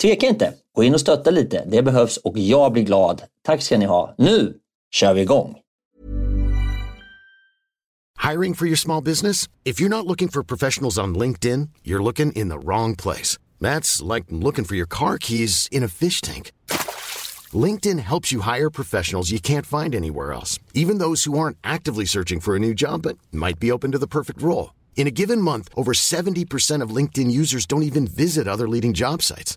tveka inte. Gå in och stötta lite. Det behövs och jag blir glad. Tack ska ni ha. Nu kör vi igång! Hiring for your small business? If you're not looking for professionals on LinkedIn, you're looking in the wrong place. That's like looking for your car keys in a fish tank. LinkedIn helps you hire professionals you can't find anywhere else, even those who aren't actively searching for a new job but might be open to the perfect role. In a given month, over 70% of LinkedIn users don't even visit other leading job sites.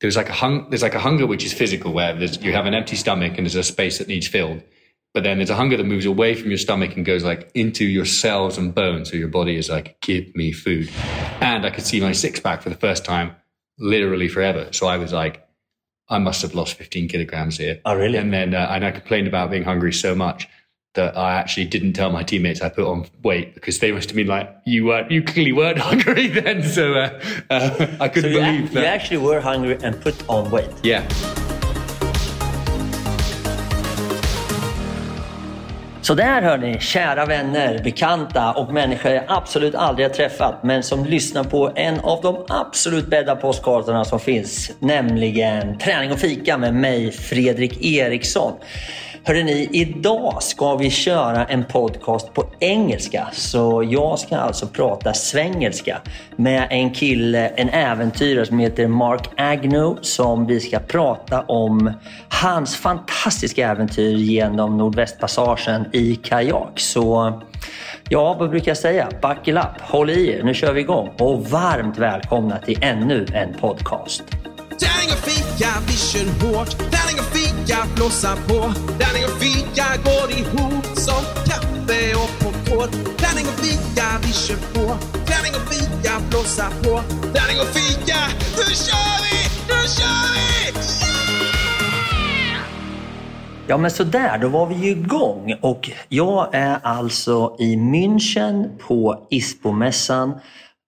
there's like a hung, there's like a hunger which is physical where you have an empty stomach and there's a space that needs filled. But then there's a hunger that moves away from your stomach and goes like into your cells and bones. So your body is like, give me food. And I could see my six pack for the first time, literally forever. So I was like, I must have lost 15 kilograms here. Oh, really? And then, uh, and I complained about being hungry so much that I actually didn't tell my teammates I put on weight because they must have been like, "You weren't, you clearly weren't hungry then." So uh, uh, I couldn't so believe that you actually were hungry and put on weight. Yeah. Så där hör ni, kära vänner, bekanta och människor jag absolut aldrig har träffat men som lyssnar på en av de absolut bästa postkartorna som finns. Nämligen Träning och fika med mig, Fredrik Eriksson. Hörrni, idag ska vi köra en podcast på engelska. Så jag ska alltså prata svengelska med en kille, en äventyrare som heter Mark Agnew som vi ska prata om hans fantastiska äventyr genom Nordvästpassagen i kajak. Så ja, vad brukar jag säga? Buckle up, håll i er, nu kör vi igång och varmt välkomna till ännu en podcast. Tärning och fika, vi kör hårt. Tärning och fika, fika blåsa på. Tärning och fika går ihop som kaffe och popcorn. Tärning och fika, vi kör på. Tärning och fika, blåsa på. Tärning och fika, nu kör vi! Nu kör vi! Yeah! Ja men sådär, då var vi ju igång och jag är alltså i München på ISPO-mässan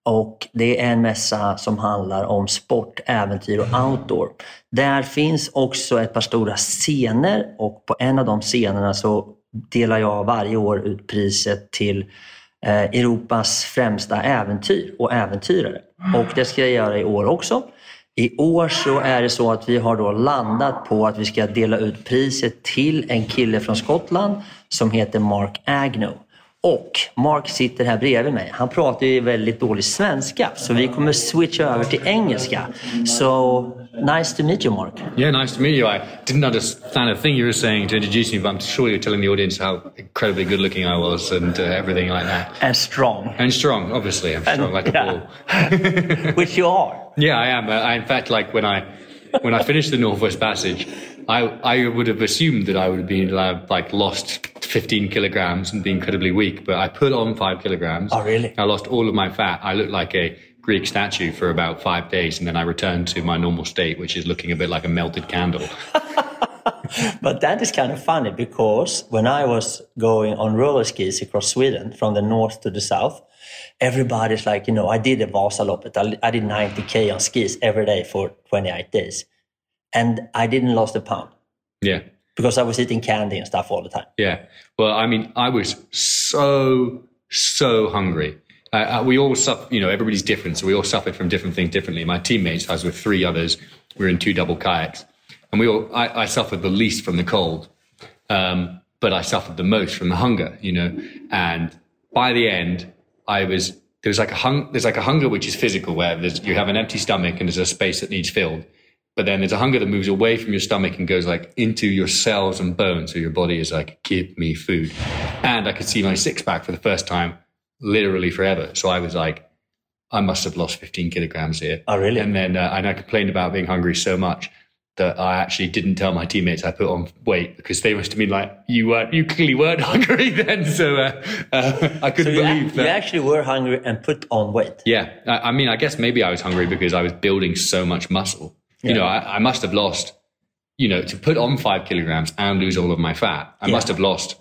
och det är en mässa som handlar om sport, äventyr och outdoor. Där finns också ett par stora scener och på en av de scenerna så delar jag varje år ut priset till eh, Europas främsta äventyr och äventyrare. Och det ska jag göra i år också. I år så är det så att vi har då landat på att vi ska dela ut priset till en kille från Skottland som heter Mark Agnew. Och Mark sitter här bredvid mig. Han pratar ju väldigt dålig svenska så vi kommer switcha över till engelska. So nice to meet you, Mark. Yeah, nice to meet you. I didn't understand a thing you were saying to introduce me, but I'm sure you're telling the audience how incredibly good looking I was and uh, everything like that. And strong. And strong, obviously. I'm strong like a yeah. Which you are. Yeah, I am. Uh, I, in fact, like when I when I finished the Northwest Passage, I I would have assumed that I would have been like lost 15 kilograms and be incredibly weak, but I put on five kilograms. Oh, really? I lost all of my fat. I looked like a Greek statue for about five days, and then I returned to my normal state, which is looking a bit like a melted candle. but that is kind of funny because when I was going on roller skis across Sweden from the north to the south, everybody's like, you know, I did a Vasaloppet. I, I did 90K on skis every day for 28 days. And I didn't lose a pound. Yeah. Because I was eating candy and stuff all the time. Yeah. Well, I mean, I was so, so hungry. Uh, uh we all suffer, you know, everybody's different. So we all suffered from different things differently. My teammates, I was with three others. We were in two double kayaks. And we all, I, I suffered the least from the cold. Um, but I suffered the most from the hunger, you know. And by the end, I was there's like a hung, there's like a hunger which is physical where you have an empty stomach and there's a space that needs filled. But then there's a hunger that moves away from your stomach and goes like into your cells and bones. So your body is like, give me food. And I could see my six pack for the first time, literally forever. So I was like, I must have lost 15 kilograms here. Oh, really? And then, uh, and I complained about being hungry so much that I actually didn't tell my teammates I put on weight because they must have been like, you weren't, you clearly weren't hungry then. So uh, uh, I couldn't so believe that. You actually were hungry and put on weight. Yeah. I, I, mean, I guess maybe I was hungry because I was building so much muscle. Yeah. You know, I, I, must have lost, you know, to put on five kilograms and lose all of my fat, I yeah. must have lost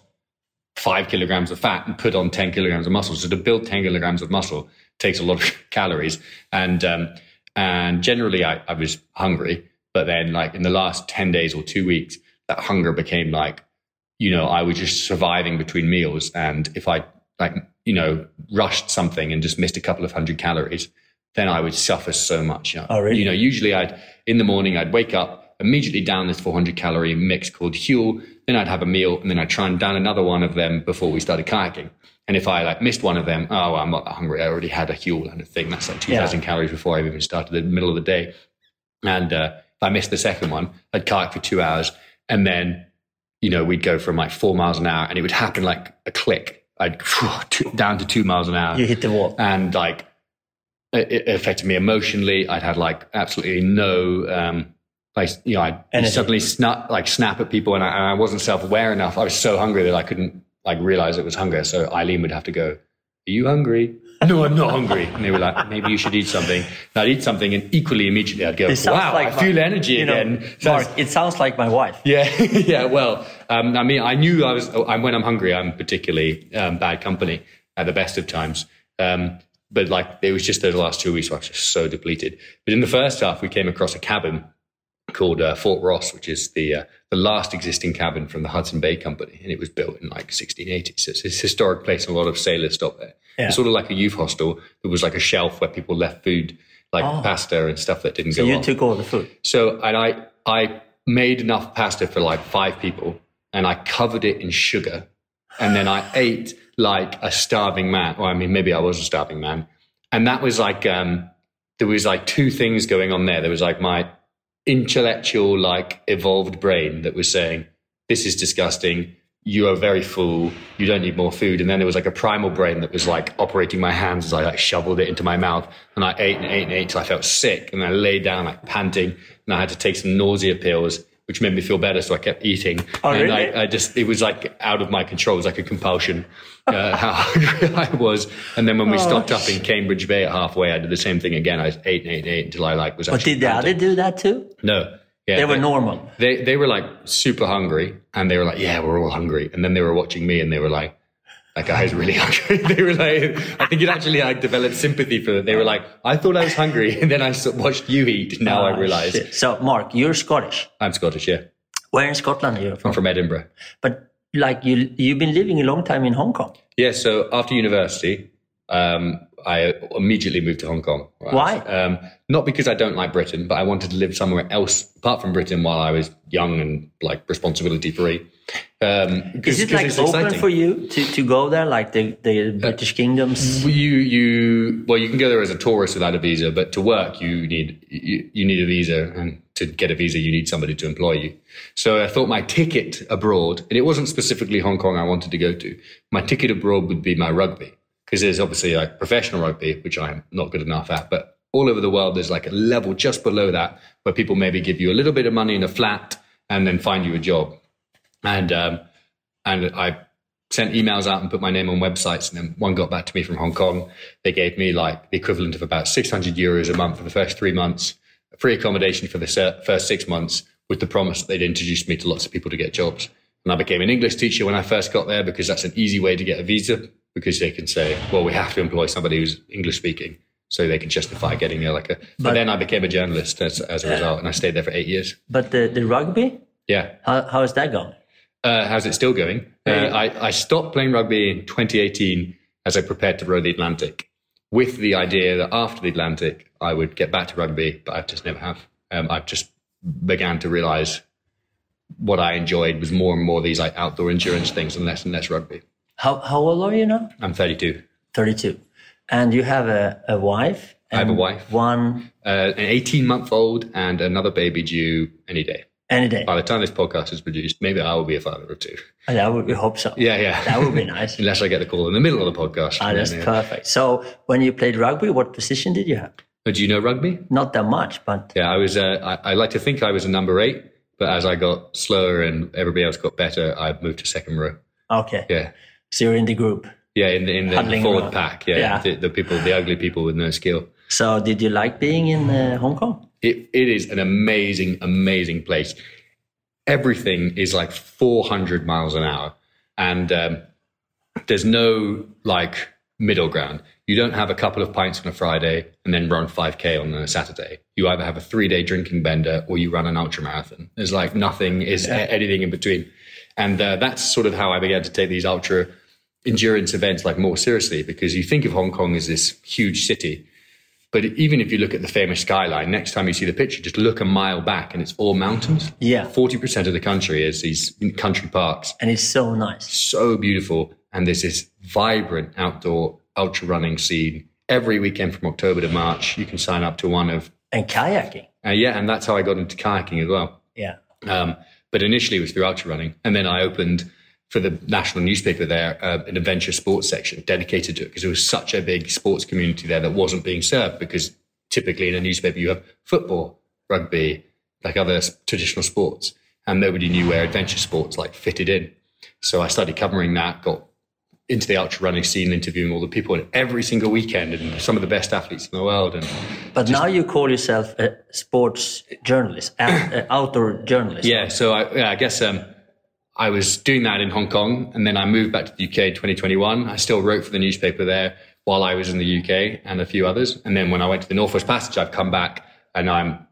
five kilograms of fat and put on 10 kilograms of muscle. So to build 10 kilograms of muscle takes a lot of calories. And, um, and generally I, I was hungry but then, like in the last 10 days or two weeks, that hunger became like, you know, I was just surviving between meals. And if I, like, you know, rushed something and just missed a couple of hundred calories, then I would suffer so much. You know, oh, really? you know usually I'd, in the morning, I'd wake up, immediately down this 400 calorie mix called Huel. Then I'd have a meal and then I'd try and down another one of them before we started kayaking. And if I like missed one of them, oh, well, I'm not hungry. I already had a Huel and a thing. That's like 2000 yeah. calories before I even started the middle of the day. And, uh, I missed the second one, I'd kayak for two hours and then, you know, we'd go from like four miles an hour and it would happen like a click. I'd two, down to two miles an hour. You hit the wall. And like, it, affected me emotionally. I'd had like absolutely no, um, like, you know, I'd suddenly snap, like snap at people and I, and I wasn't self aware enough. I was so hungry that I couldn't like realize it was hunger. So Eileen would have to go, are you hungry? No, I'm not hungry. And they were like, maybe you should eat something. And I'd eat something and equally immediately I'd go, wow, like I feel my, energy you know, again. Mark, it sounds like my wife. Yeah. yeah. Well, um, I mean, I knew I was, when I'm hungry, I'm particularly um, bad company at the best of times. Um, but like, it was just those last two weeks where I was just so depleted. But in the first half, we came across a cabin called uh, Fort Ross, which is the uh, the last existing cabin from the Hudson Bay Company, and it was built in like 1680. So it's a historic place, and a lot of sailors stopped there. Yeah. It's sort of like a youth hostel. There was like a shelf where people left food, like oh. pasta and stuff that didn't so go. You on. took all the food. So and I I made enough pasta for like five people, and I covered it in sugar, and then I ate like a starving man. Or I mean, maybe I was a starving man, and that was like um, there was like two things going on there. There was like my intellectual, like evolved brain that was saying, this is disgusting. You are very full. You don't need more food. And then there was like a primal brain that was like operating my hands as I like shoveled it into my mouth. And I ate and ate and ate till I felt sick. And I lay down like panting and I had to take some nausea pills which made me feel better. So I kept eating. Oh, and really? I, I, just, it was like out of my control. It was like a compulsion, uh, how hungry I was. And then when we oh, stopped up in Cambridge Bay at halfway, I did the same thing again. I ate and ate and ate until I like was But did the other do that too? No. Yeah, they were they, normal. They, they were like super hungry and they were like, yeah, we're all hungry. And then they were watching me and they were like, that guy's really hungry. they were like, I think it actually like developed sympathy for them. They were like, I thought I was hungry, and then I watched you eat. Now oh, I realize. Shit. So, Mark, you're Scottish. I'm Scottish, yeah. Where in Scotland are you from? I'm from Edinburgh. But like you, you've been living a long time in Hong Kong. Yeah. So after university, um, I immediately moved to Hong Kong. Right? Why? Um, not because I don't like Britain, but I wanted to live somewhere else apart from Britain while I was young and like responsibility free. Um, Is it like open for you to, to go there, like the, the British kingdoms? You you well, you can go there as a tourist without a visa, but to work you need you, you need a visa, and to get a visa you need somebody to employ you. So I thought my ticket abroad, and it wasn't specifically Hong Kong I wanted to go to. My ticket abroad would be my rugby because there's obviously like professional rugby, which I'm not good enough at, but all over the world there's like a level just below that where people maybe give you a little bit of money in a flat and then find you a job. And um, and I sent emails out and put my name on websites, and then one got back to me from Hong Kong. They gave me like the equivalent of about 600 euros a month for the first three months, free accommodation for the first six months, with the promise that they'd introduce me to lots of people to get jobs. And I became an English teacher when I first got there because that's an easy way to get a visa because they can say, well, we have to employ somebody who's English speaking. So they can justify getting there like a. But, But- then I became a journalist as, as a result, and I stayed there for eight years. But the, the rugby, Yeah. how, how is that going? Uh, how's it still going? Uh, I, I stopped playing rugby in 2018 as I prepared to row the Atlantic, with the idea that after the Atlantic I would get back to rugby, but I just never have. Um, I've just began to realise what I enjoyed was more and more these like outdoor endurance things and less and less rugby. How, how old are you now? I'm 32. 32. And you have a, a wife? I have a wife. One Uh, an 18 month old and another baby due any day. any day. By the time this podcast is produced, maybe I will be a father of two. Oh, that would, hope so. Yeah, yeah. That would be nice. Unless I get the call in the middle of the podcast. Ah, that's yeah. perfect. So when you played rugby, what position did you have? Do you know rugby? Not that much, but Yeah, I was. Uh, I, I like to think I was a number eight, but as I got slower and everybody else got better, I moved to second row. okay. Yeah, So you're in the group. yeah, in the in the forward around. pack. Yeah, Yeah. The, the people, the ugly people with no skill. So did you like being in uh, Hong Kong? It it is an amazing, amazing place. Everything is like 400 miles an hour, and um, there's no like middle ground. You don't have a couple of pints on a Friday and then run 5k on a Saturday. You either have a three day drinking bender or you run an ultra marathon. There's like nothing is a- anything in between, and uh, that's sort of how I began to take these ultra endurance events like more seriously because you think of Hong Kong as this huge city. But even if you look at the famous skyline, next time you see the picture, just look a mile back and it's all mountains. Yeah. 40% of the country is these country parks. And it's so nice. So beautiful. And there's this vibrant outdoor ultra running scene. Every weekend from October to March, you can sign up to one of, And kayaking. uh, yeah, and that's how I got into kayaking as well. Yeah. Um, but initially it was through ultra running. And then I opened for the national newspaper there uh, an adventure sports section dedicated to it because there was such a big sports community there that wasn't being served because typically in a newspaper you have football, rugby, like other traditional sports. And nobody knew where adventure sports like fitted in. So I started covering that, got into the ultra running scene, interviewing all the people and every single weekend and some of the best athletes in the world. And But now you call yourself a sports journalist, out- outdoor journalist. Yeah, so I, yeah, I guess um, I was doing that in Hong Kong, and then I moved back to the UK in 2021. I still wrote for the newspaper there while I was in the UK and a few others. And then when I went to the Northwest Passage, I've come back and I'm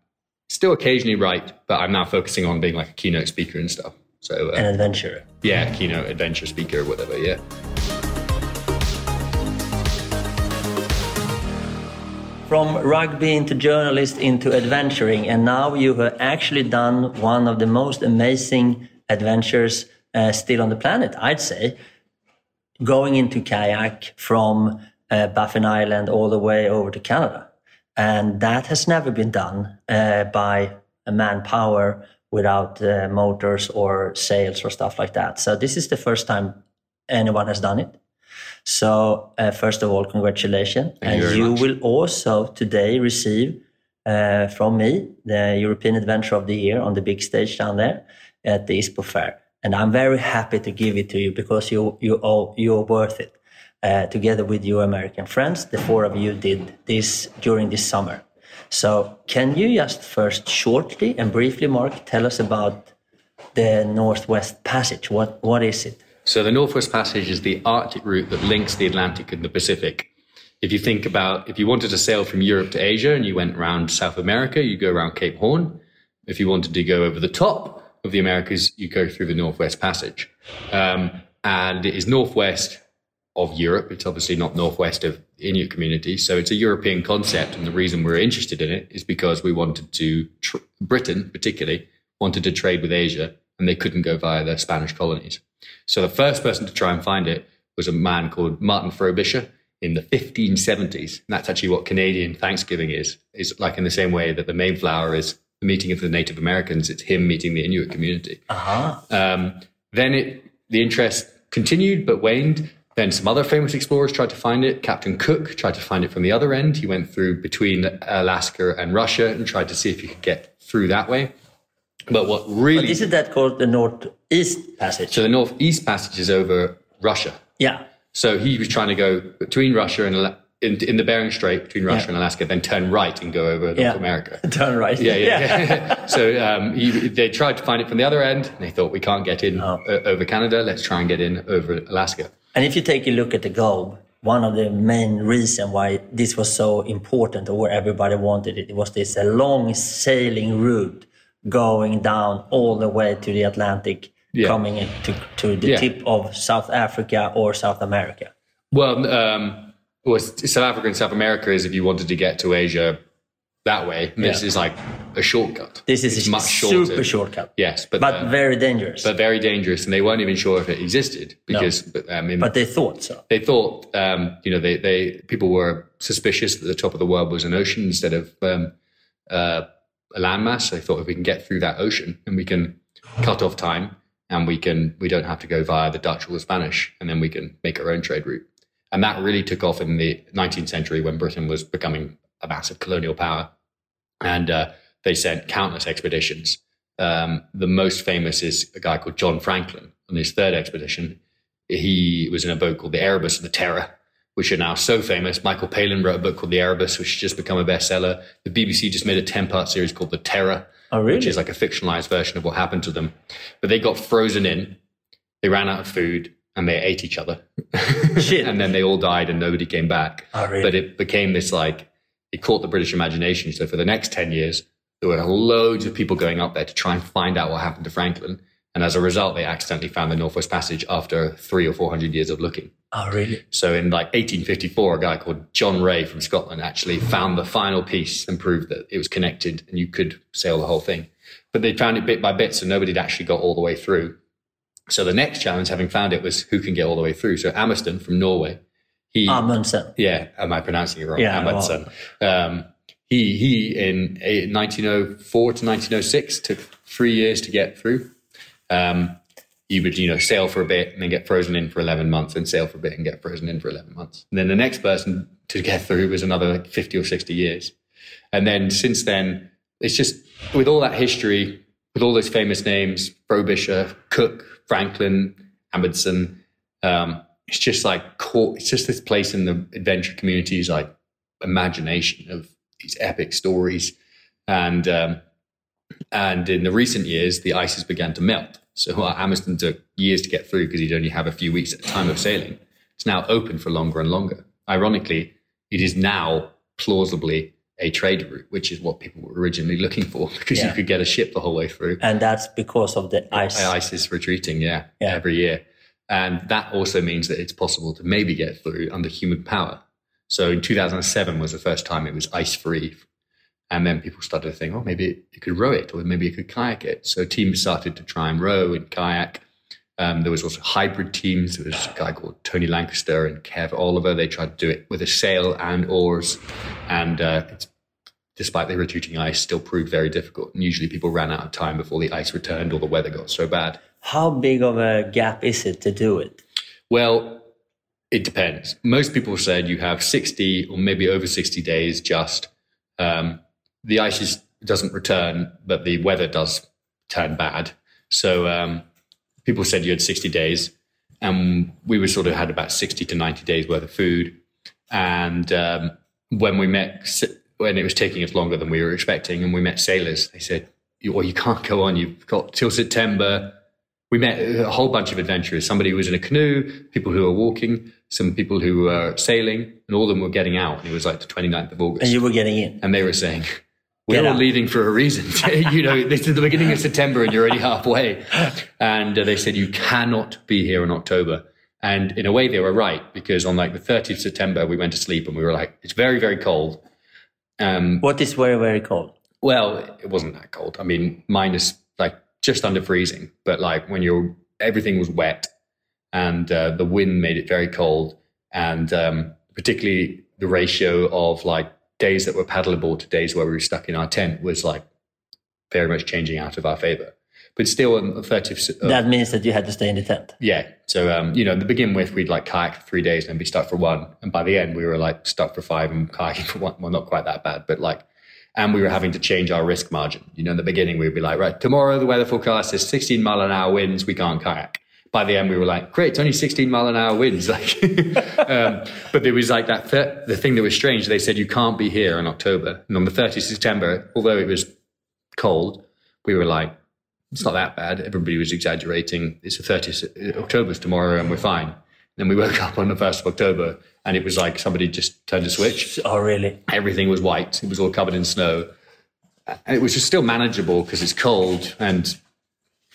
still occasionally write, but I'm now focusing on being like a keynote speaker and stuff. So An uh, adventurer. yeah, keynote adventure speaker or whatever. Yeah. From rugby into journalist into adventuring, and now you have actually done one of the most amazing adventures uh, still on the planet, I'd say. Going into kayak from uh, Baffin Island all the way over to Canada. And that has never been done uh, by a manpower without uh, motors or sails or stuff like that. So this is the first time anyone has done it. So uh, first of all, congratulations. Thank and very you will also today receive uh, from me the European Adventure of the Year on the big stage down there at the ISPO Fair. And I'm very happy to give it to you because you you all, you're worth it. Uh, together with your American friends, the four of you did this during this summer. So can you just first shortly and briefly, Mark, tell us about the Northwest Passage? What what is it? So the Northwest Passage is the Arctic route that links the Atlantic and the Pacific. If you think about, if you wanted to sail from Europe to Asia and you went around South America, you go around Cape Horn. If you wanted to go over the top of the Americas, you go through the Northwest Passage. Um, and it is northwest of Europe. It's obviously not northwest of Inuit community. So it's a European concept. And the reason we're interested in it is because we wanted to, tr- Britain particularly, wanted to trade with Asia and they couldn't go via the Spanish colonies. So the first person to try and find it was a man called Martin Frobisher in the 1570s. And that's actually what Canadian Thanksgiving is. It's like in the same way that the Mayflower is the meeting of the Native Americans, it's him meeting the Inuit community. Uh-huh. Um, then it, the interest continued but waned. Then some other famous explorers tried to find it. Captain Cook tried to find it from the other end. He went through between Alaska and Russia and tried to see if he could get through that way. But what really. But isn't that called the Northeast Passage? so the Northeast Passage is over Russia. yeah. So he was trying to go between Russia and in, in the Bering Strait between Russia Yeah. and Alaska, then turn right and go over North Yeah. America. Turn right. Yeah, yeah. yeah. so um, he, they tried to find it from the other end. And they thought we can't get in Oh. uh, over Canada. Let's try and get in over Alaska. And if you take a look at the globe, one of the main reasons why this was so important or where everybody wanted it, it was this long sailing route going down all the way to the Atlantic, coming to, to the tip of South Africa or South America. Well, um, well, South Africa and South America is if you wanted to get to Asia that way. This Yeah. is like a shortcut. This is It's a much shorter. super shortcut. Yes, but But uh, very dangerous. but very dangerous, and they weren't even sure if it existed because but, um, but they thought so. they thought um, you know they, they people were suspicious that the top of the world was an ocean instead of um, uh, a landmass. They thought if we can get through that ocean and we can cut off time and we can we don't have to go via the Dutch or the Spanish, and then we can make our own trade route. And that really took off in the 19th century when Britain was becoming a massive colonial power, and uh, they sent countless expeditions. Um, the most famous is a guy called John Franklin on his third expedition. He was in a boat called the Erebus and the Terror, which are now so famous. Michael Palin wrote a book called The Erebus, which has just become a bestseller. The BBC just made a 10 part series called The Terror, Oh, really? which is like a fictionalized version of what happened to them. But they got frozen in, they ran out of food, and they ate each other. Shit. and then they all died and nobody came back. Oh, really? But it became this like, it caught the British imagination. So for the next 10 years, there were loads of people going up there to try and find out what happened to Franklin. And as a result, they accidentally found the Northwest Passage after three or 400 years of looking. oh, really? So in like 1854, a guy called John Rae from Scotland actually found the final piece and proved that it was connected and you could sail the whole thing. But they found it bit by bit, so nobody had actually got all the way through. So the next challenge, having found it, was who can get all the way through. So Amerson from Norway, he Amundsen. yeah, am I pronouncing it wrong? Yeah, Amundsen. Um, he he in eh, 1904 to 1906 took three years to get through. Um, you would you know sail for a bit and then get frozen in for 11 months, and sail for a bit and get frozen in for 11 months. And then the next person to get through was another like 50 or 60 years. And then since then, it's just with all that history, with all those famous names, Frobisher, Cook, Franklin, Amundsen, um, it's just like it's just this place in the adventure community's like imagination of these epic stories. And, um, and in the recent years, the ice has began to melt. So while Amundsen took years to get through because he'd only have a few weeks at the time of sailing, it's now open for longer and longer. Ironically, it is now plausibly a trade route, which is what people were originally looking for because you could get a ship the whole way through. And that's because of the ice. Ice is retreating, yeah, Yeah. every year. And that also means that it's possible to maybe get through under human power. So in 2007 was the first time it was ice free. And then people started to think, oh, maybe you could row it or maybe you could kayak it. So teams started to try and row and kayak. Um, there was also hybrid teams. There was a guy called Tony Lancaster and Kev Oliver. They tried to do it with a sail and oars. And uh, it's, despite the retreating ice, still proved very difficult. And usually people ran out of time before the ice returned or the weather got so bad. How big of a gap is it to do it? Well, it depends. Most people said you have 60 or maybe over 60 days just. Um, the ice is, doesn't return, but the weather does turn bad. So um, people said you had 60 days, and we were sort of had about 60 to 90 days worth of food. And um, when we met, when it was taking us longer than we were expecting, and we met sailors, they said, "Well, you can't go on. You've got till September." We met a whole bunch of adventurers. Somebody who was in a canoe, people who were walking, some people who were sailing, and all of them were getting out. And it was like the 29th of August And you were getting in. and they were saying, "We're all leaving for a reason." you know, this is the beginning of September, and you're already halfway. And uh, they said, "You cannot be here in October." And in a way, they were right because on like the 30th of September, we went to sleep and we were like, it's very, very cold. Um, What is very, very cold? well, it wasn't that cold. I mean, minus like just under freezing, but like when you're everything was wet and uh, the wind made it very cold, and um, particularly the ratio of like days that were paddleable to days where we were stuck in our tent was like very much changing out of our favor. But still, the 30th, of- That means that you had to stay in the tent. yeah. So, um, you know, to begin with, we'd like kayak for three days and then be stuck for one. And by the end, we were like stuck for five and kayaking for one. Well, not quite that bad, but like, and we were having to change our risk margin. You know, in the beginning, we'd be like, right, tomorrow the weather forecast is 16 mile an hour winds. We can't kayak. By the end, we were like, great, it's only 16 mile an hour winds. Like, um, but there was like that, thir- the thing that was strange. They said, you can't be here in October. And on the 30th of September, although it was cold, we were like, it's not that bad. Everybody was exaggerating. It's the 30th of October's tomorrow and we're fine. Then we woke up on the 1st of October and it was like somebody just turned a switch. Oh, really? Everything was white. It was all covered in snow. And it was just still manageable because it's cold. And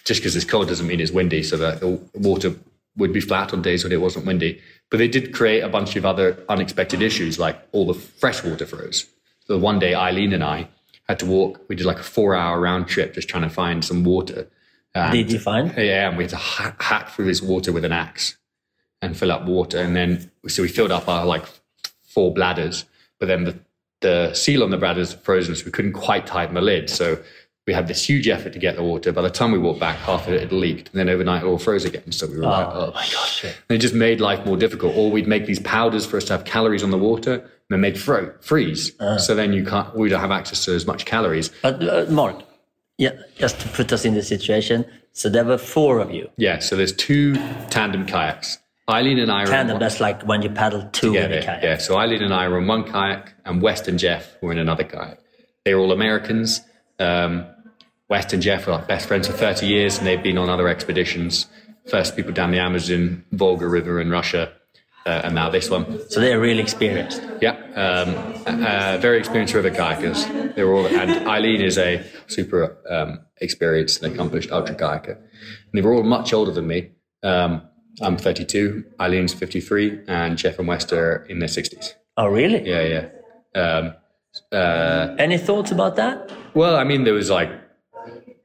just because it's cold doesn't mean it's windy. So that the water would be flat on days when it wasn't windy. But they did create a bunch of other unexpected issues, like all the fresh water froze. So one day, Eileen and I had to walk. We did like a four-hour round trip just trying to find some water. And- Did you find? yeah, and we had to ha- hack through this water with an axe and fill up water. And then, so we filled up our like four bladders, but then the, the seal on the bladders frozen, so we couldn't quite tighten the lid. So we had this huge effort to get the water. By the time we walked back, half of it had leaked. And then overnight, it all froze again. So we were like, oh my gosh. And it just made life more difficult. Or we'd make these powders for us to have calories on the water, and then they'd fro- freeze. So then you can't, we don't have access to as much calories. But uh, Mark, yeah, just to put us in the situation. So there were four of you. Yeah, so there's two tandem kayaks. Eileen and I Tandem, one- that's like when you paddle two in a kayak. yeah. So Eileen and I were in one kayak, and West and Jeff were in another kayak. They're all Americans. Um, West and Jeff are like best friends for 30 years, and they've been on other expeditions. First people down the Amazon, Volga River in Russia, uh, and now this one. So they're really experienced. Yeah, um, uh, very experienced river kayakers. They were all, and Eileen is a super um, experienced and accomplished ultra kayaker. And they were all much older than me. Um, I'm 32, Eileen's 53, and Jeff and West are in their 60s. Oh, really? Yeah, yeah. Um, uh, Any thoughts about that? well, I mean, there was like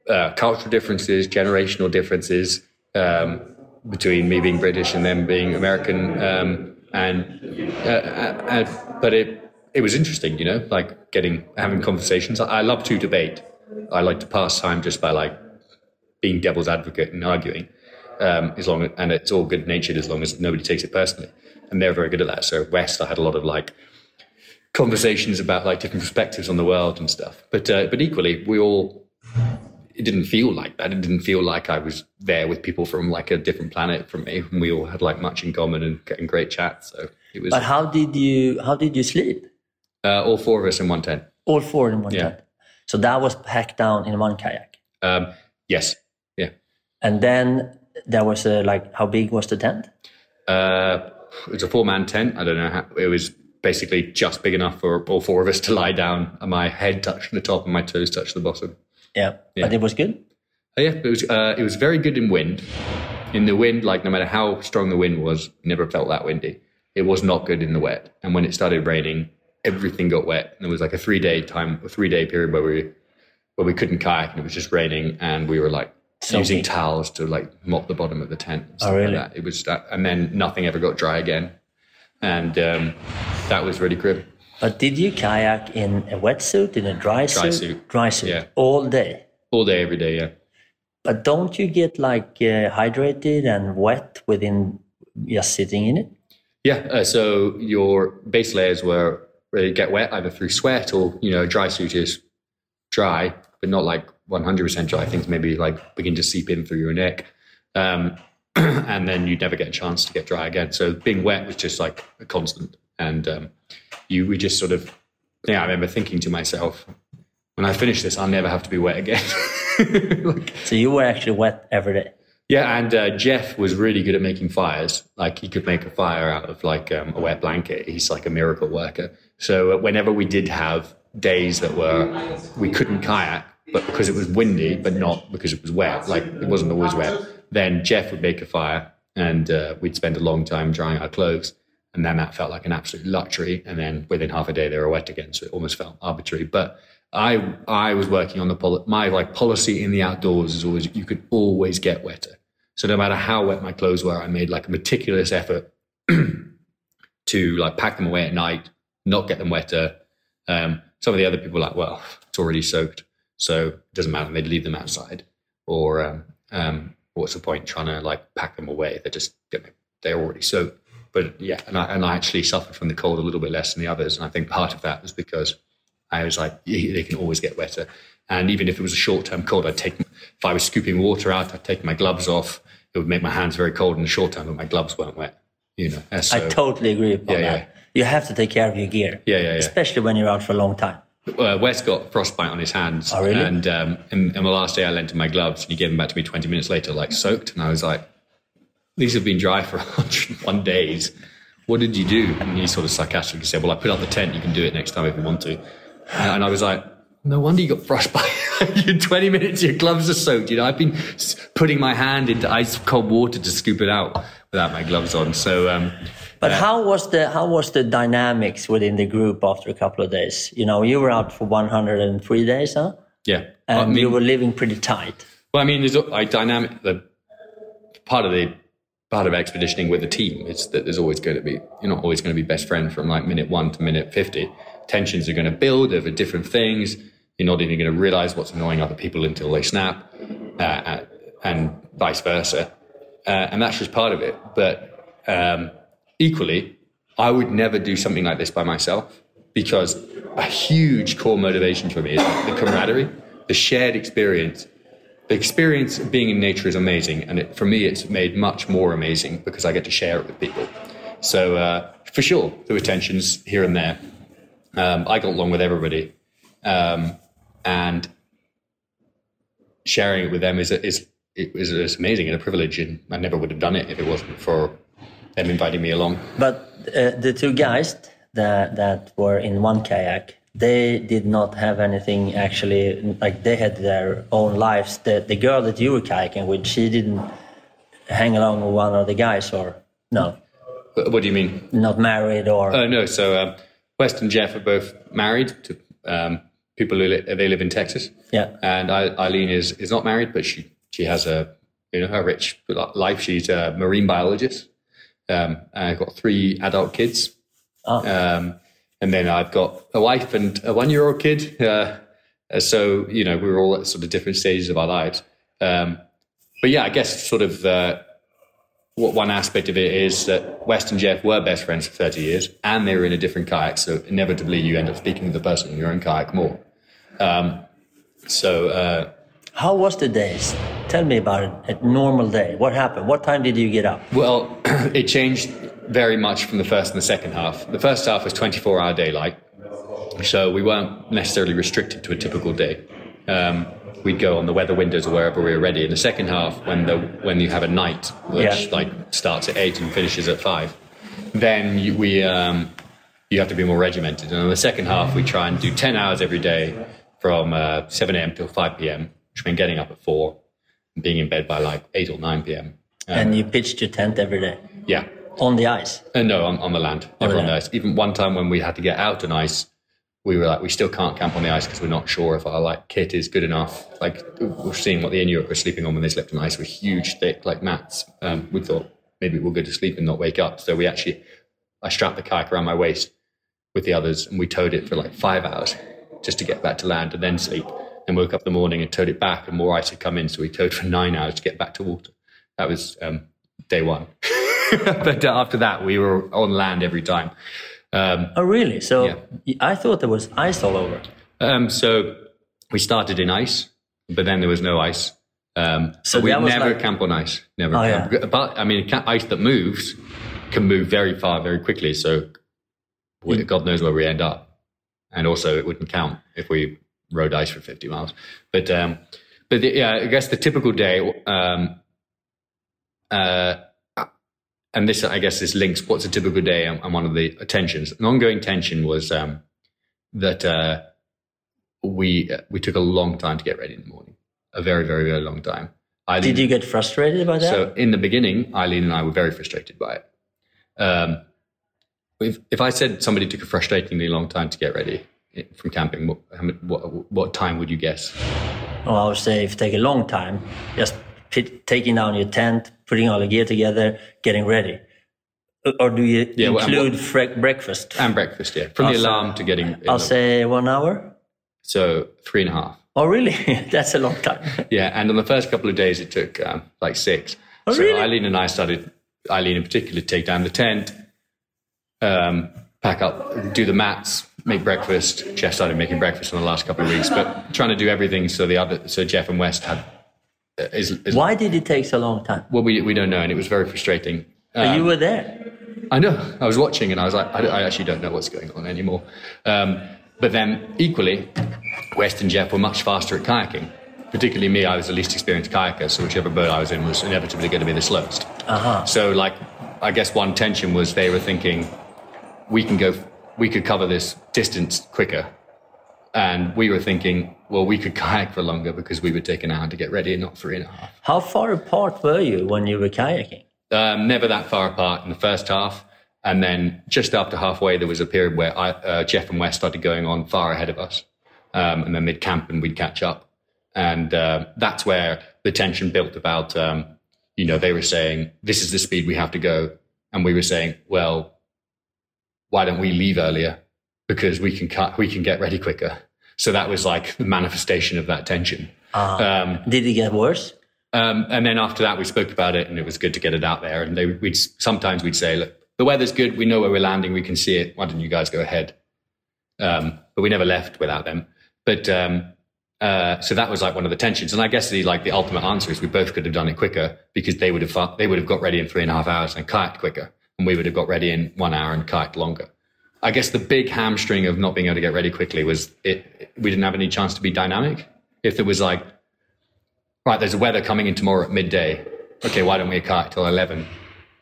uh, cultural differences, generational differences um, between me being British and them being American, um, and uh, uh, but it it was interesting, you know, like getting having conversations. I, I love to debate. I like to pass time just by like being devil's advocate and arguing. Um, as long as, and it's all good natured as long as nobody takes it personally, and they're very good at that. So West, I had a lot of like conversations about like different perspectives on the world and stuff. But uh, but equally, we all it didn't feel like that. It didn't feel like I was there with people from like a different planet from me. And we all had like much in common and getting great chats. So it was But how did you how did you sleep? uh, all four of us in one tent. All four in one Yeah. tent. So that was packed down in one kayak. Um, yes, yeah. And then there was a like how big was the tent? Uh, it was a four man tent. I don't know how it was. Basically, just big enough for all four of us to lie down, and my head touched the top, and my toes touched the bottom. Yeah. Yeah. But it was good. Oh, yeah, it was uh, it was very good in wind. In the wind, like no matter how strong the wind was, never felt that windy. It was not good in the wet. And when it started raining, everything got wet. And there was like a three day time, a three day period where we where we couldn't kayak and it was just raining, and we were like using towels to like mop the bottom of the tent. and stuff Oh, really? Like that. It was that, and then nothing ever got dry again, and um, that was really grim. But did you kayak in a wetsuit, in a dry, suit? suit. Dry suit. Yeah. All day. All day, every day. Yeah. But don't you get like uh, hydrated and wet within just sitting in it? Yeah, uh, so your base layers were really get wet either through sweat or you know dry suit is dry, but not like 100% dry. Things maybe like begin to seep in through your neck, um, and then you never get a chance to get dry again. So being wet was just like a constant, and um, you we just sort of yeah. I remember thinking to myself, when I finish this, I'll never have to be wet again. Like, So you were actually wet every day. yeah, and uh, Jeff was really good at making fires. Like he could make a fire out of like um, a wet blanket. He's like a miracle worker. So uh, whenever we did have days that were we couldn't kayak, but because it was windy, but not because it was wet, like it wasn't always wet, then Jeff would make a fire and uh, we'd spend a long time drying our clothes. And then that felt like an absolute luxury. And then within half a day, they were wet again. So it almost felt arbitrary. But I, I was working on the my like policy in the outdoors is always you could always get wetter. So no matter how wet my clothes were, I made like a meticulous effort to like pack them away at night, not get them wetter. Um, some of the other people were like, well, it's already soaked, so it doesn't matter. They'd leave them outside, or um, um, what's the point trying to like pack them away? They're just they're already soaked. But yeah, and I, and I actually suffered from the cold a little bit less than the others, and I think part of that was because I was like, they can always get wetter. And even if it was a short term cold, I'd take, if I was scooping water out, I'd take my gloves off. It would make my hands very cold in the short term, but my gloves weren't wet. You know, so, I totally agree upon Yeah, that. yeah. You have to take care of your gear. Yeah, yeah, yeah. Especially when you're out for a long time. uh, West got frostbite on his hands. Oh, really? And, um, and, and the last day I lent him my gloves and he gave them back to me 20 minutes later, like soaked. And I was like, these have been dry for 101 days. What did you do? And he sort of sarcastically said, well, I put out the tent. You can do it next time if you want to. And I was like, no wonder you got frostbite. In 20 minutes, your gloves are soaked. You know, I've been putting my hand into ice cold water to scoop it out without my gloves on. So, um, But how was the how was the dynamics within the group after a couple of days? You know, you were out for 103 days, huh? yeah. And I mean, you were living pretty tight. Well, I mean, there's a dynamic. The part of the part of expeditioning with a team is that there's always going to be you're not always going to be best friend from like minute one to minute fifty. Tensions are going to build over different things. You're not even going to realize what's annoying other people until they snap, uh, uh, and vice versa. Uh, and that's just part of it. But um, equally, I would never do something like this by myself because a huge core motivation for me is the camaraderie, the shared experience the experience of being in nature is amazing, and it, for me, it's made much more amazing because I get to share it with people. So, uh, for sure, there were tensions here and there. Um, I got along with everybody, um, and sharing it with them is is it amazing and a privilege, and I never would have done it if it wasn't for them inviting me along. But uh, the two guys that that were in one kayak, they did not have anything actually. Like they had their own lives. The the girl that you were kayaking with, she didn't hang along with one of the guys, or no, What do you mean? not married, or Oh no. So um, West and Jeff are both married to um, people who li- they live in Texas. yeah. and I, Eileen is is not married, but she she has a you know a rich life. She's a marine biologist. Um, and I've got three adult kids, Oh. um, and then I've got a wife and a one year old kid. Uh, uh, so you know we're all at sort of different stages of our lives. Um, but yeah, I guess sort of uh, what one aspect of it is that West and Jeff were best friends for 30 years and they were in a different kayak. So inevitably you end up speaking to the person in your own kayak more. Um, so, uh, How was the days? Tell me about it. A normal day. What happened? What time did you get up? well, it changed very much from the first and the second half. The first half was 24 hour daylight. So we weren't necessarily restricted to a typical day. Um, we'd go on the weather windows or wherever we were ready. In the second half, when the when you have a night, which Yeah. like starts at eight and finishes at five, then you, we um, you have to be more regimented. And in the second half, we try and do ten hours every day from uh, seven a.m. till five p.m., which means getting up at four, and being in bed by like eight or nine p.m. and you pitched your tent every day Yeah, on the ice. uh, no, on, on the land. Never on land. the ice. Even one time when we had to get out on ice, we were like, we still can't camp on the ice because we're not sure if our like kit is good enough. Like we're seeing what the Inuit were sleeping on when they slept on ice with huge, thick like mats. Um, we thought maybe we'll go to sleep and not wake up. So we actually, I strapped the kayak around my waist with the others and we towed it for like five hours just to get back to land and then sleep. And woke up in the morning and towed it back and more ice had come in. So we towed for nine hours to get back to water. That was um, day one. but uh, after that, we were on land every time. Um, Oh, really? So Yeah. I thought there was ice all over. um, so we started in ice, but then there was no ice. Um, So so we never like- camp on ice. Never Oh, camp. yeah. But I mean, ice that moves can move very far very quickly. So we, God knows where we end up. And also, it wouldn't count if we rode ice for 50 miles. But um, but the, yeah, I guess the typical day. Um, uh, and this, I guess, this links what's a typical day and, and one of the tensions. An ongoing tension was um, that uh, we we took a long time to get ready in the morning, a very very very long time. Eileen, Did you get frustrated by that? So in the beginning, Eileen and I were very frustrated by it. Um, if, if I said somebody took a frustratingly long time to get ready eh, from camping, what, what, what time would you guess? Well, I would say if it take a long time, just taking down your tent, putting all the gear together, getting ready. Uh, Or do you Yeah, well, include what- fre- breakfast? And breakfast, yeah. From the I'll say- alarm to getting. I'll the- say one hour. So three and a half. Oh, really? That's a long time. Yeah, and on the first couple of days, it took um, like six. Oh, so really? Eileen and I started, Eileen in particular, take down the tent, um, pack up, do the mats, make breakfast. Jeff started making breakfast in the last couple of weeks, but trying to do everything so the other, so Jeff and West had. Is, is Why did it take so long time? Well, we we don't know, and it was very frustrating. But you were there. I know. I was watching and I was like, I, I actually don't know what's going on anymore. Um, but then equally, West and Jeff were much faster at kayaking. Particularly me, I was the least experienced kayaker, so whichever boat I was in was inevitably going to be the slowest. Uh-huh. So, like, I guess one tension was they were thinking, we can go, we could cover this distance quicker. And we were thinking, well, we could kayak for longer because we would take an hour to get ready and not three and a half. How far apart were you when you were kayaking? um, never that far apart in the first half. And then just after halfway, there was a period where I, uh, Jeff and West started going on far ahead of us. Um, and then they'd camp and we'd catch up. And uh, that's where the tension built about, um, you know, they were saying, this is the speed we have to go. And we were saying, well, why don't we leave earlier? Because we can cut, we can get ready quicker. So that was like the manifestation of that tension. Um, Did it get worse? um, and then after that, we spoke about it, and it was good to get it out there. And they, we'd sometimes we'd say, "Look, the weather's good. We know where we're landing. We can see it. Why don't you guys go ahead?" Um, but we never left without them. But um, uh, so that was like one of the tensions. And I guess the like the ultimate answer is we both could have done it quicker because they would have they would have got ready in three and a half hours and kayaked quicker, and we would have got ready in one hour and kayaked longer. I guess the big hamstring of not being able to get ready quickly was it. We didn't have any chance to be dynamic. If there was like right, there's weather coming in tomorrow at midday. Okay, why don't we kayak till 11?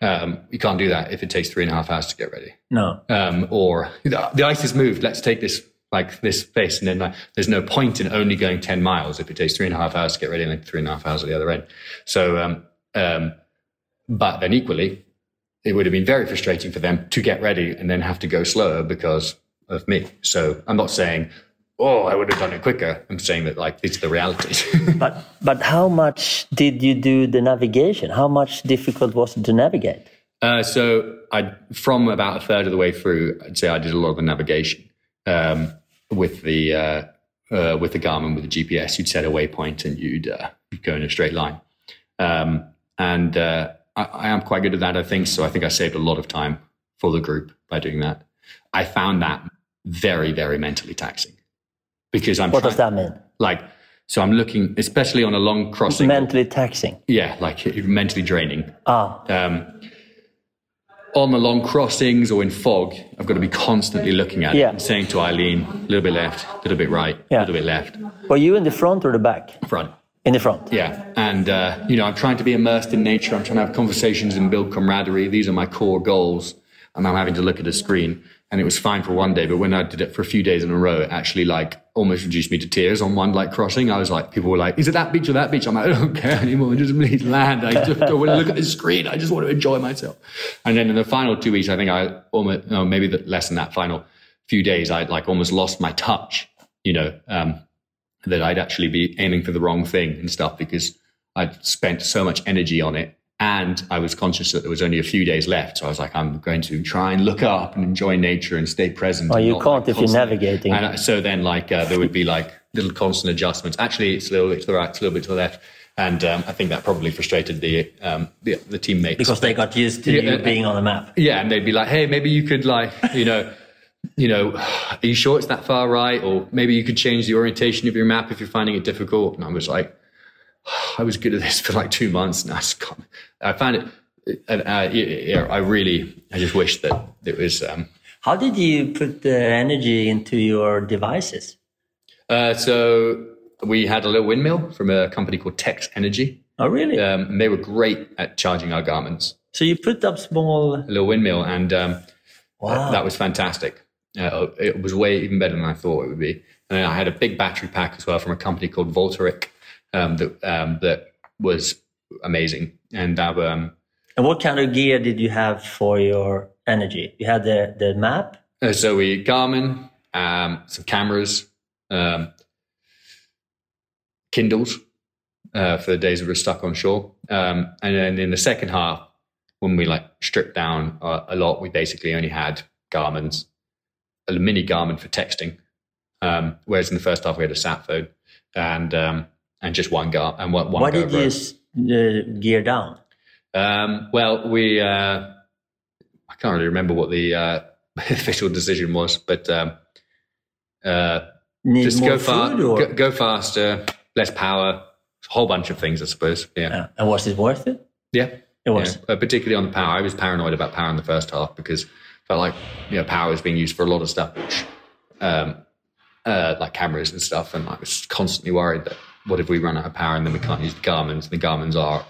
Um, you can't do that if it takes three and a half hours to get ready. No. Um, or the, the ice has moved. Let's take this like this face, And then like, there's no point in only going 10 miles if it takes three and a half hours to get ready and then three and a half hours at the other end. So, um, um, but then equally, it would have been very frustrating for them to get ready and then have to go slower because of me. So I'm not saying, oh, I would have done it quicker. I'm saying that like these are the realities. But but how much did you do the navigation? How much difficult was it to navigate? Uh, so I, from about a third of the way through, I'd say I did a lot of the navigation um, with the uh, uh, with the Garmin with the GPS. You'd set a waypoint and you'd uh, go in a straight line. Um, and uh, I, I am quite good at that, I think. So I think I saved a lot of time for the group by doing that. I found that very, very mentally taxing because I'm What does that mean? like. So I'm looking, especially on a long crossing. Mentally taxing. yeah, like mentally draining Ah, um, on the long crossings or in fog, I've got to be constantly looking at Yeah. it and saying to Eileen, a little bit left, a little bit right, a Yeah. little bit left, were you in the front or the back? front. In the front. Yeah. And, uh, you know, I'm trying to be immersed in nature. I'm trying to have conversations and build camaraderie. These are my core goals. And I'm having to look at a screen. And it was fine for one day, but when I did it for a few days in a row, it actually like almost reduced me to tears on one like crossing. I was like, people were like, is it that beach or that beach? I'm like, I don't care anymore. Just please land. I just don't want to look at the screen. I just want to enjoy myself. And then in the final two weeks, I think I almost, no, maybe the, less than that final few days, I'd like almost lost my touch, you know, um, that I'd actually be aiming for the wrong thing and stuff because I'd spent so much energy on it. And I was conscious that there was only a few days left. So I was like, I'm going to try and look up and enjoy nature and stay present. Oh, you not, can't like, if you're navigating. And uh, so then, like, uh, there would be like little constant adjustments. Actually, it's a little bit to the right, it's a little bit to the left. And um, I think that probably frustrated the um, the, the teammates Because they got used to Yeah, you uh, being on the map. yeah, and they'd be like, "Hey, maybe you could like, you know, you know, are you sure it's that far right? Or maybe you could change the orientation of your map if you're finding it difficult." And I was like, "I was good at this for like two months, and I just can't." I found it. And uh, I really, I just wish that it was. Um, How did you put the energy into your devices? uh, so we had a little windmill from a company called Tex Energy, Oh, really? um, and they were great at charging our Garmins. So you put up small. A little windmill, and um, Wow. That was fantastic. Uh, it was way even better than I thought it would be. And I had a big battery pack as well from a company called Volteric um, that um, that was amazing. And that, um, And what kind of gear did you have for your energy? You had the, the map? uh, so we Garmin, um, some cameras, um, Kindles uh, for the days we were stuck on shore, um, and then in the second half, when we like stripped down uh, a lot, we basically only had Garmin's, a mini Garmin for texting, um, whereas in the first half we had a sat phone and um, and just one Gar and one. one Why did you uh, gear down? Um, well, we uh, I can't really remember what the uh, official decision was, but um, uh, just go far, go, go faster, less power, a whole bunch of things, I suppose. Yeah. And was it worth it? yeah, It was. Yeah. Uh, particularly on the power. I was paranoid about power in the first half because felt like you know power was being used for a lot of stuff, which um, uh, like cameras and stuff, and I was constantly worried that what if we run out of power and then we can't use the Garmin's? The Garmin's are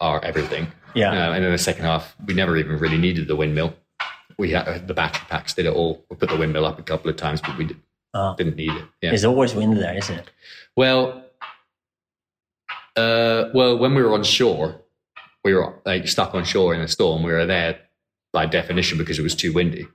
are everything. Yeah. Uh, and in the second half, we never even really needed the windmill. We had the battery packs did it all. We put the windmill up a couple of times, but we did, Oh. didn't need it. Yeah. There's always wind there, isn't it? Well, uh, well, when we were on shore, we were like stuck on shore in a storm. We were there by definition because it was too windy.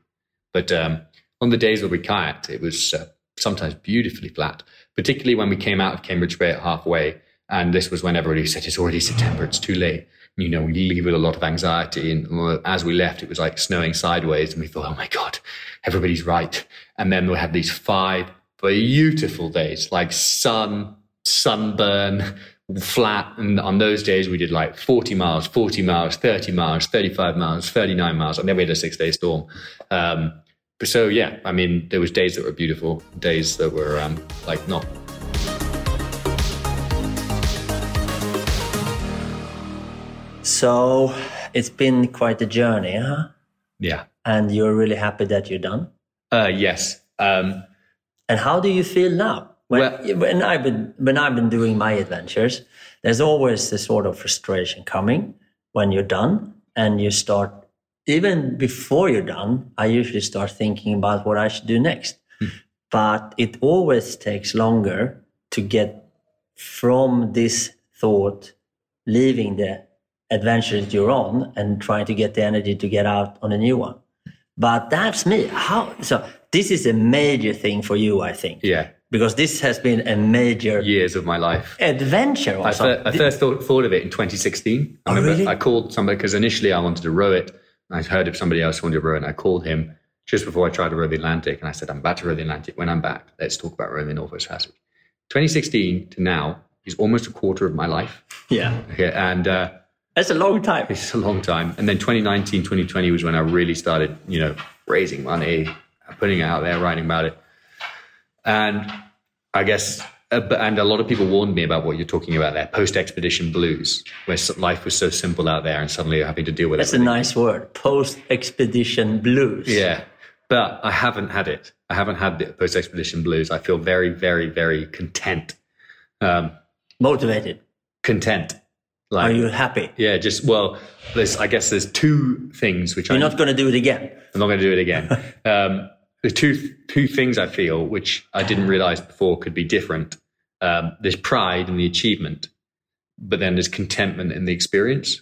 But um, on the days where we kayaked, it was uh, sometimes beautifully flat. Particularly when we came out of Cambridge Bay at halfway, and this was when everybody said it's already September, it's too late. You know, we leave with a lot of anxiety. And uh, as we left, it was like snowing sideways, and we thought, oh my god, everybody's right. And then we had these five beautiful days, like sun, sunburn, flat. And on those days, we did like 40 miles, 40 miles, 30 miles, 35 miles, 39 miles. And then we had a six day storm. Um, but so, yeah, I mean, there was days that were beautiful, days that were um, like not. So it's been quite a journey, huh? Yeah. And you're really happy that you're done. Uh, yes. Um, And how do you feel now? When, Well- when I've been when I've been doing my adventures, there's always this sort of frustration coming when you're done, and you start even before you're done. I usually start thinking about what I should do next, hmm. but it always takes longer to get from this thought, leaving the adventure that you're on, and trying to get the energy to get out on a new one. But that's me. How so? This is a major thing for you, I think yeah. Because this has been a major Years of my life. adventure. I, fir- I first thought, thought of it in 2016. I Oh, remember really? I called somebody because initially I wanted to row it. I heard if somebody else wanted to row it, and I called him just before I tried to row the Atlantic. And I said, I'm about to row the Atlantic. When I'm back, let's talk about rowing the Northwest Passage. 2016 to now is almost a quarter of my life. yeah, Okay, and uh, that's a long time. it's a long time. And then 2019, 2020 was when I really started, you know, raising money, putting it out there, writing about it. And I guess, uh, and a lot of people warned me about what you're talking about there, post-expedition blues, where life was so simple out there, and suddenly you're having to deal with That's a nice word. Post expedition blues. Yeah, but I haven't had it. I haven't had the post-expedition blues. I feel very, very, very content. Um, Motivated. content. Like, Are you happy? yeah, just well, there's. I guess there's two things which You're I not going to do it again. I'm not going to do it again. um, there's two two things I feel which I didn't realize before could be different. Um, there's pride in the achievement, but then there's contentment in the experience.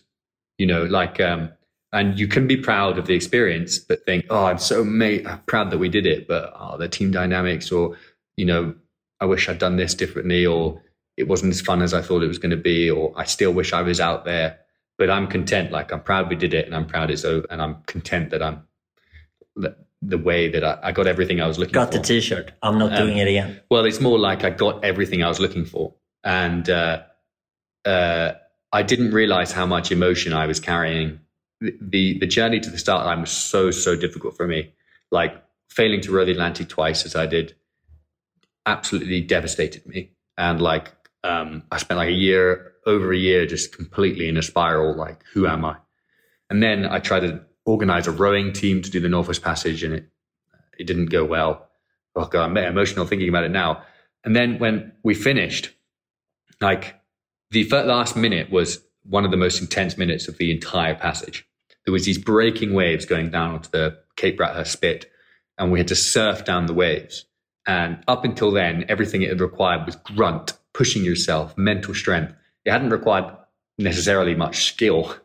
You know, like, um, and you can be proud of the experience, but think, oh, I'm so I'm proud that we did it, but oh, the team dynamics, or you know, I wish I'd done this differently, or it wasn't as fun as I thought it was going to be, or I still wish I was out there. But I'm content. Like I'm proud we did it, and I'm proud it's over, and I'm content that I'm the, the way that I, I got everything I was looking Got for. Got the T-shirt. I'm not Um, doing it again. Well, it's more like I got everything I was looking for, and uh, uh, I didn't realize how much emotion I was carrying. The, the the journey to the start line was so so difficult for me. Like failing to row the Atlantic twice as I did, absolutely devastated me. And like um, I spent like a year over a year just completely in a spiral. Like who am I? And then I tried to organize a rowing team to do the Northwest Passage, and it it didn't go well. Oh god, I'm emotional thinking about it now. And then when we finished, like the last minute was one of the most intense minutes of the entire passage. There was these breaking waves going down onto the Cape Bathurst Spit, and we had to surf down the waves. And up until then, everything it had required was grunt, pushing yourself, mental strength. it hadn't required necessarily much skill,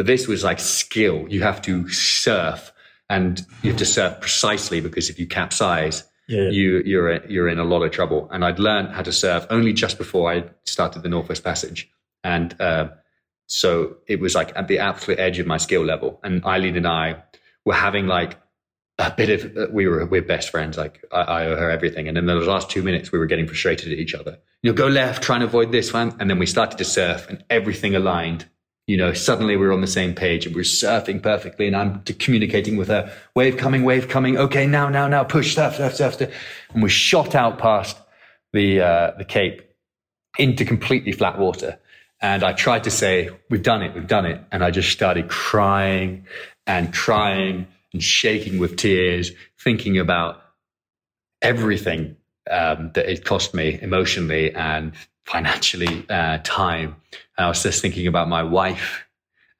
but this was like skill. You have to surf and you have to surf precisely because if you capsize, yeah. you, you're, you're in a lot of trouble. And I'd learned how to surf only just before I started the Northwest Passage. And, uh, so it was like at the absolute edge of my skill level. And Eileen and I were having like a bit of, uh, we were, we're best friends. Like I, I owe her everything. And in the last two minutes, we were getting frustrated at each other. You know, go left, try and avoid this one. And then we started to surf and everything aligned. You know, suddenly we we're on the same page and we we're surfing perfectly. And I'm communicating with her, wave coming, wave coming. Okay, now, now, now, push, surf, surf, surf. surf. And we're shot out past the, uh, the Cape into completely flat water. And I tried to say, we've done it, we've done it. And I just started crying and crying and shaking with tears, thinking about everything um, that it cost me emotionally and financially, uh, time. And I was just thinking about my wife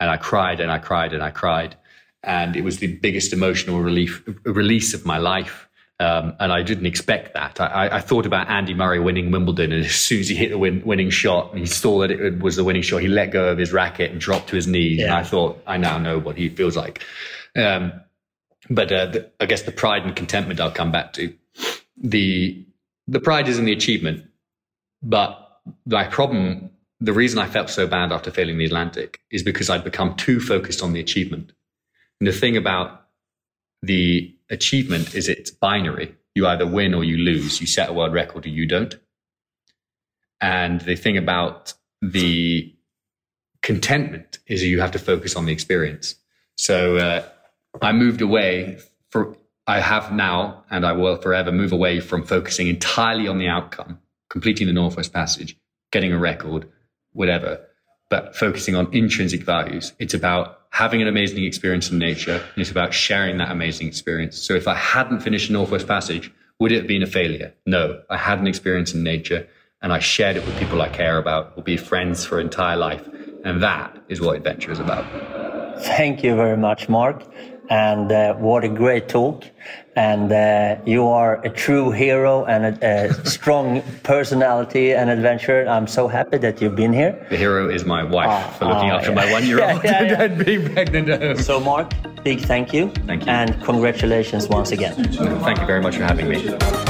and I cried and I cried and I cried. And it was the biggest emotional relief, release of my life. Um, and I didn't expect that. I, I, thought about Andy Murray winning Wimbledon, and as soon as he hit the win, winning shot, and he saw that it was the winning shot, he let go of his racket and dropped to his knees. Yeah. And I thought, I now know what he feels like. Um, but uh, the, I guess the pride and contentment I'll come back to. The the pride is in the achievement, but my problem, the reason I felt so bad after failing the Atlantic, is because I'd become too focused on the achievement. And the thing about the achievement is it's binary. You either win or you lose. You set a world record or you don't. And the thing about the contentment is you have to focus on the experience. So uh, I moved away for, I have now, and I will forever move away from focusing entirely on the outcome, completing the Northwest Passage, getting a record, whatever, but focusing on intrinsic values. It's about having an amazing experience in nature. And it's about sharing that amazing experience. So if I hadn't finished the Northwest Passage, would it have been a failure? No, I had an experience in nature and I shared it with people I care about, will be friends for entire life. And that is what adventure is about. Thank you very much, Mark and uh, what a great talk. And uh, you are a true hero and a, a strong personality and adventurer. I'm so happy that you've been here. The hero is my wife ah, for looking ah, after yeah. my one year old yeah, yeah, and being pregnant. So, Mark, big thank you. Thank you. And congratulations once again. Thank you very much for having me.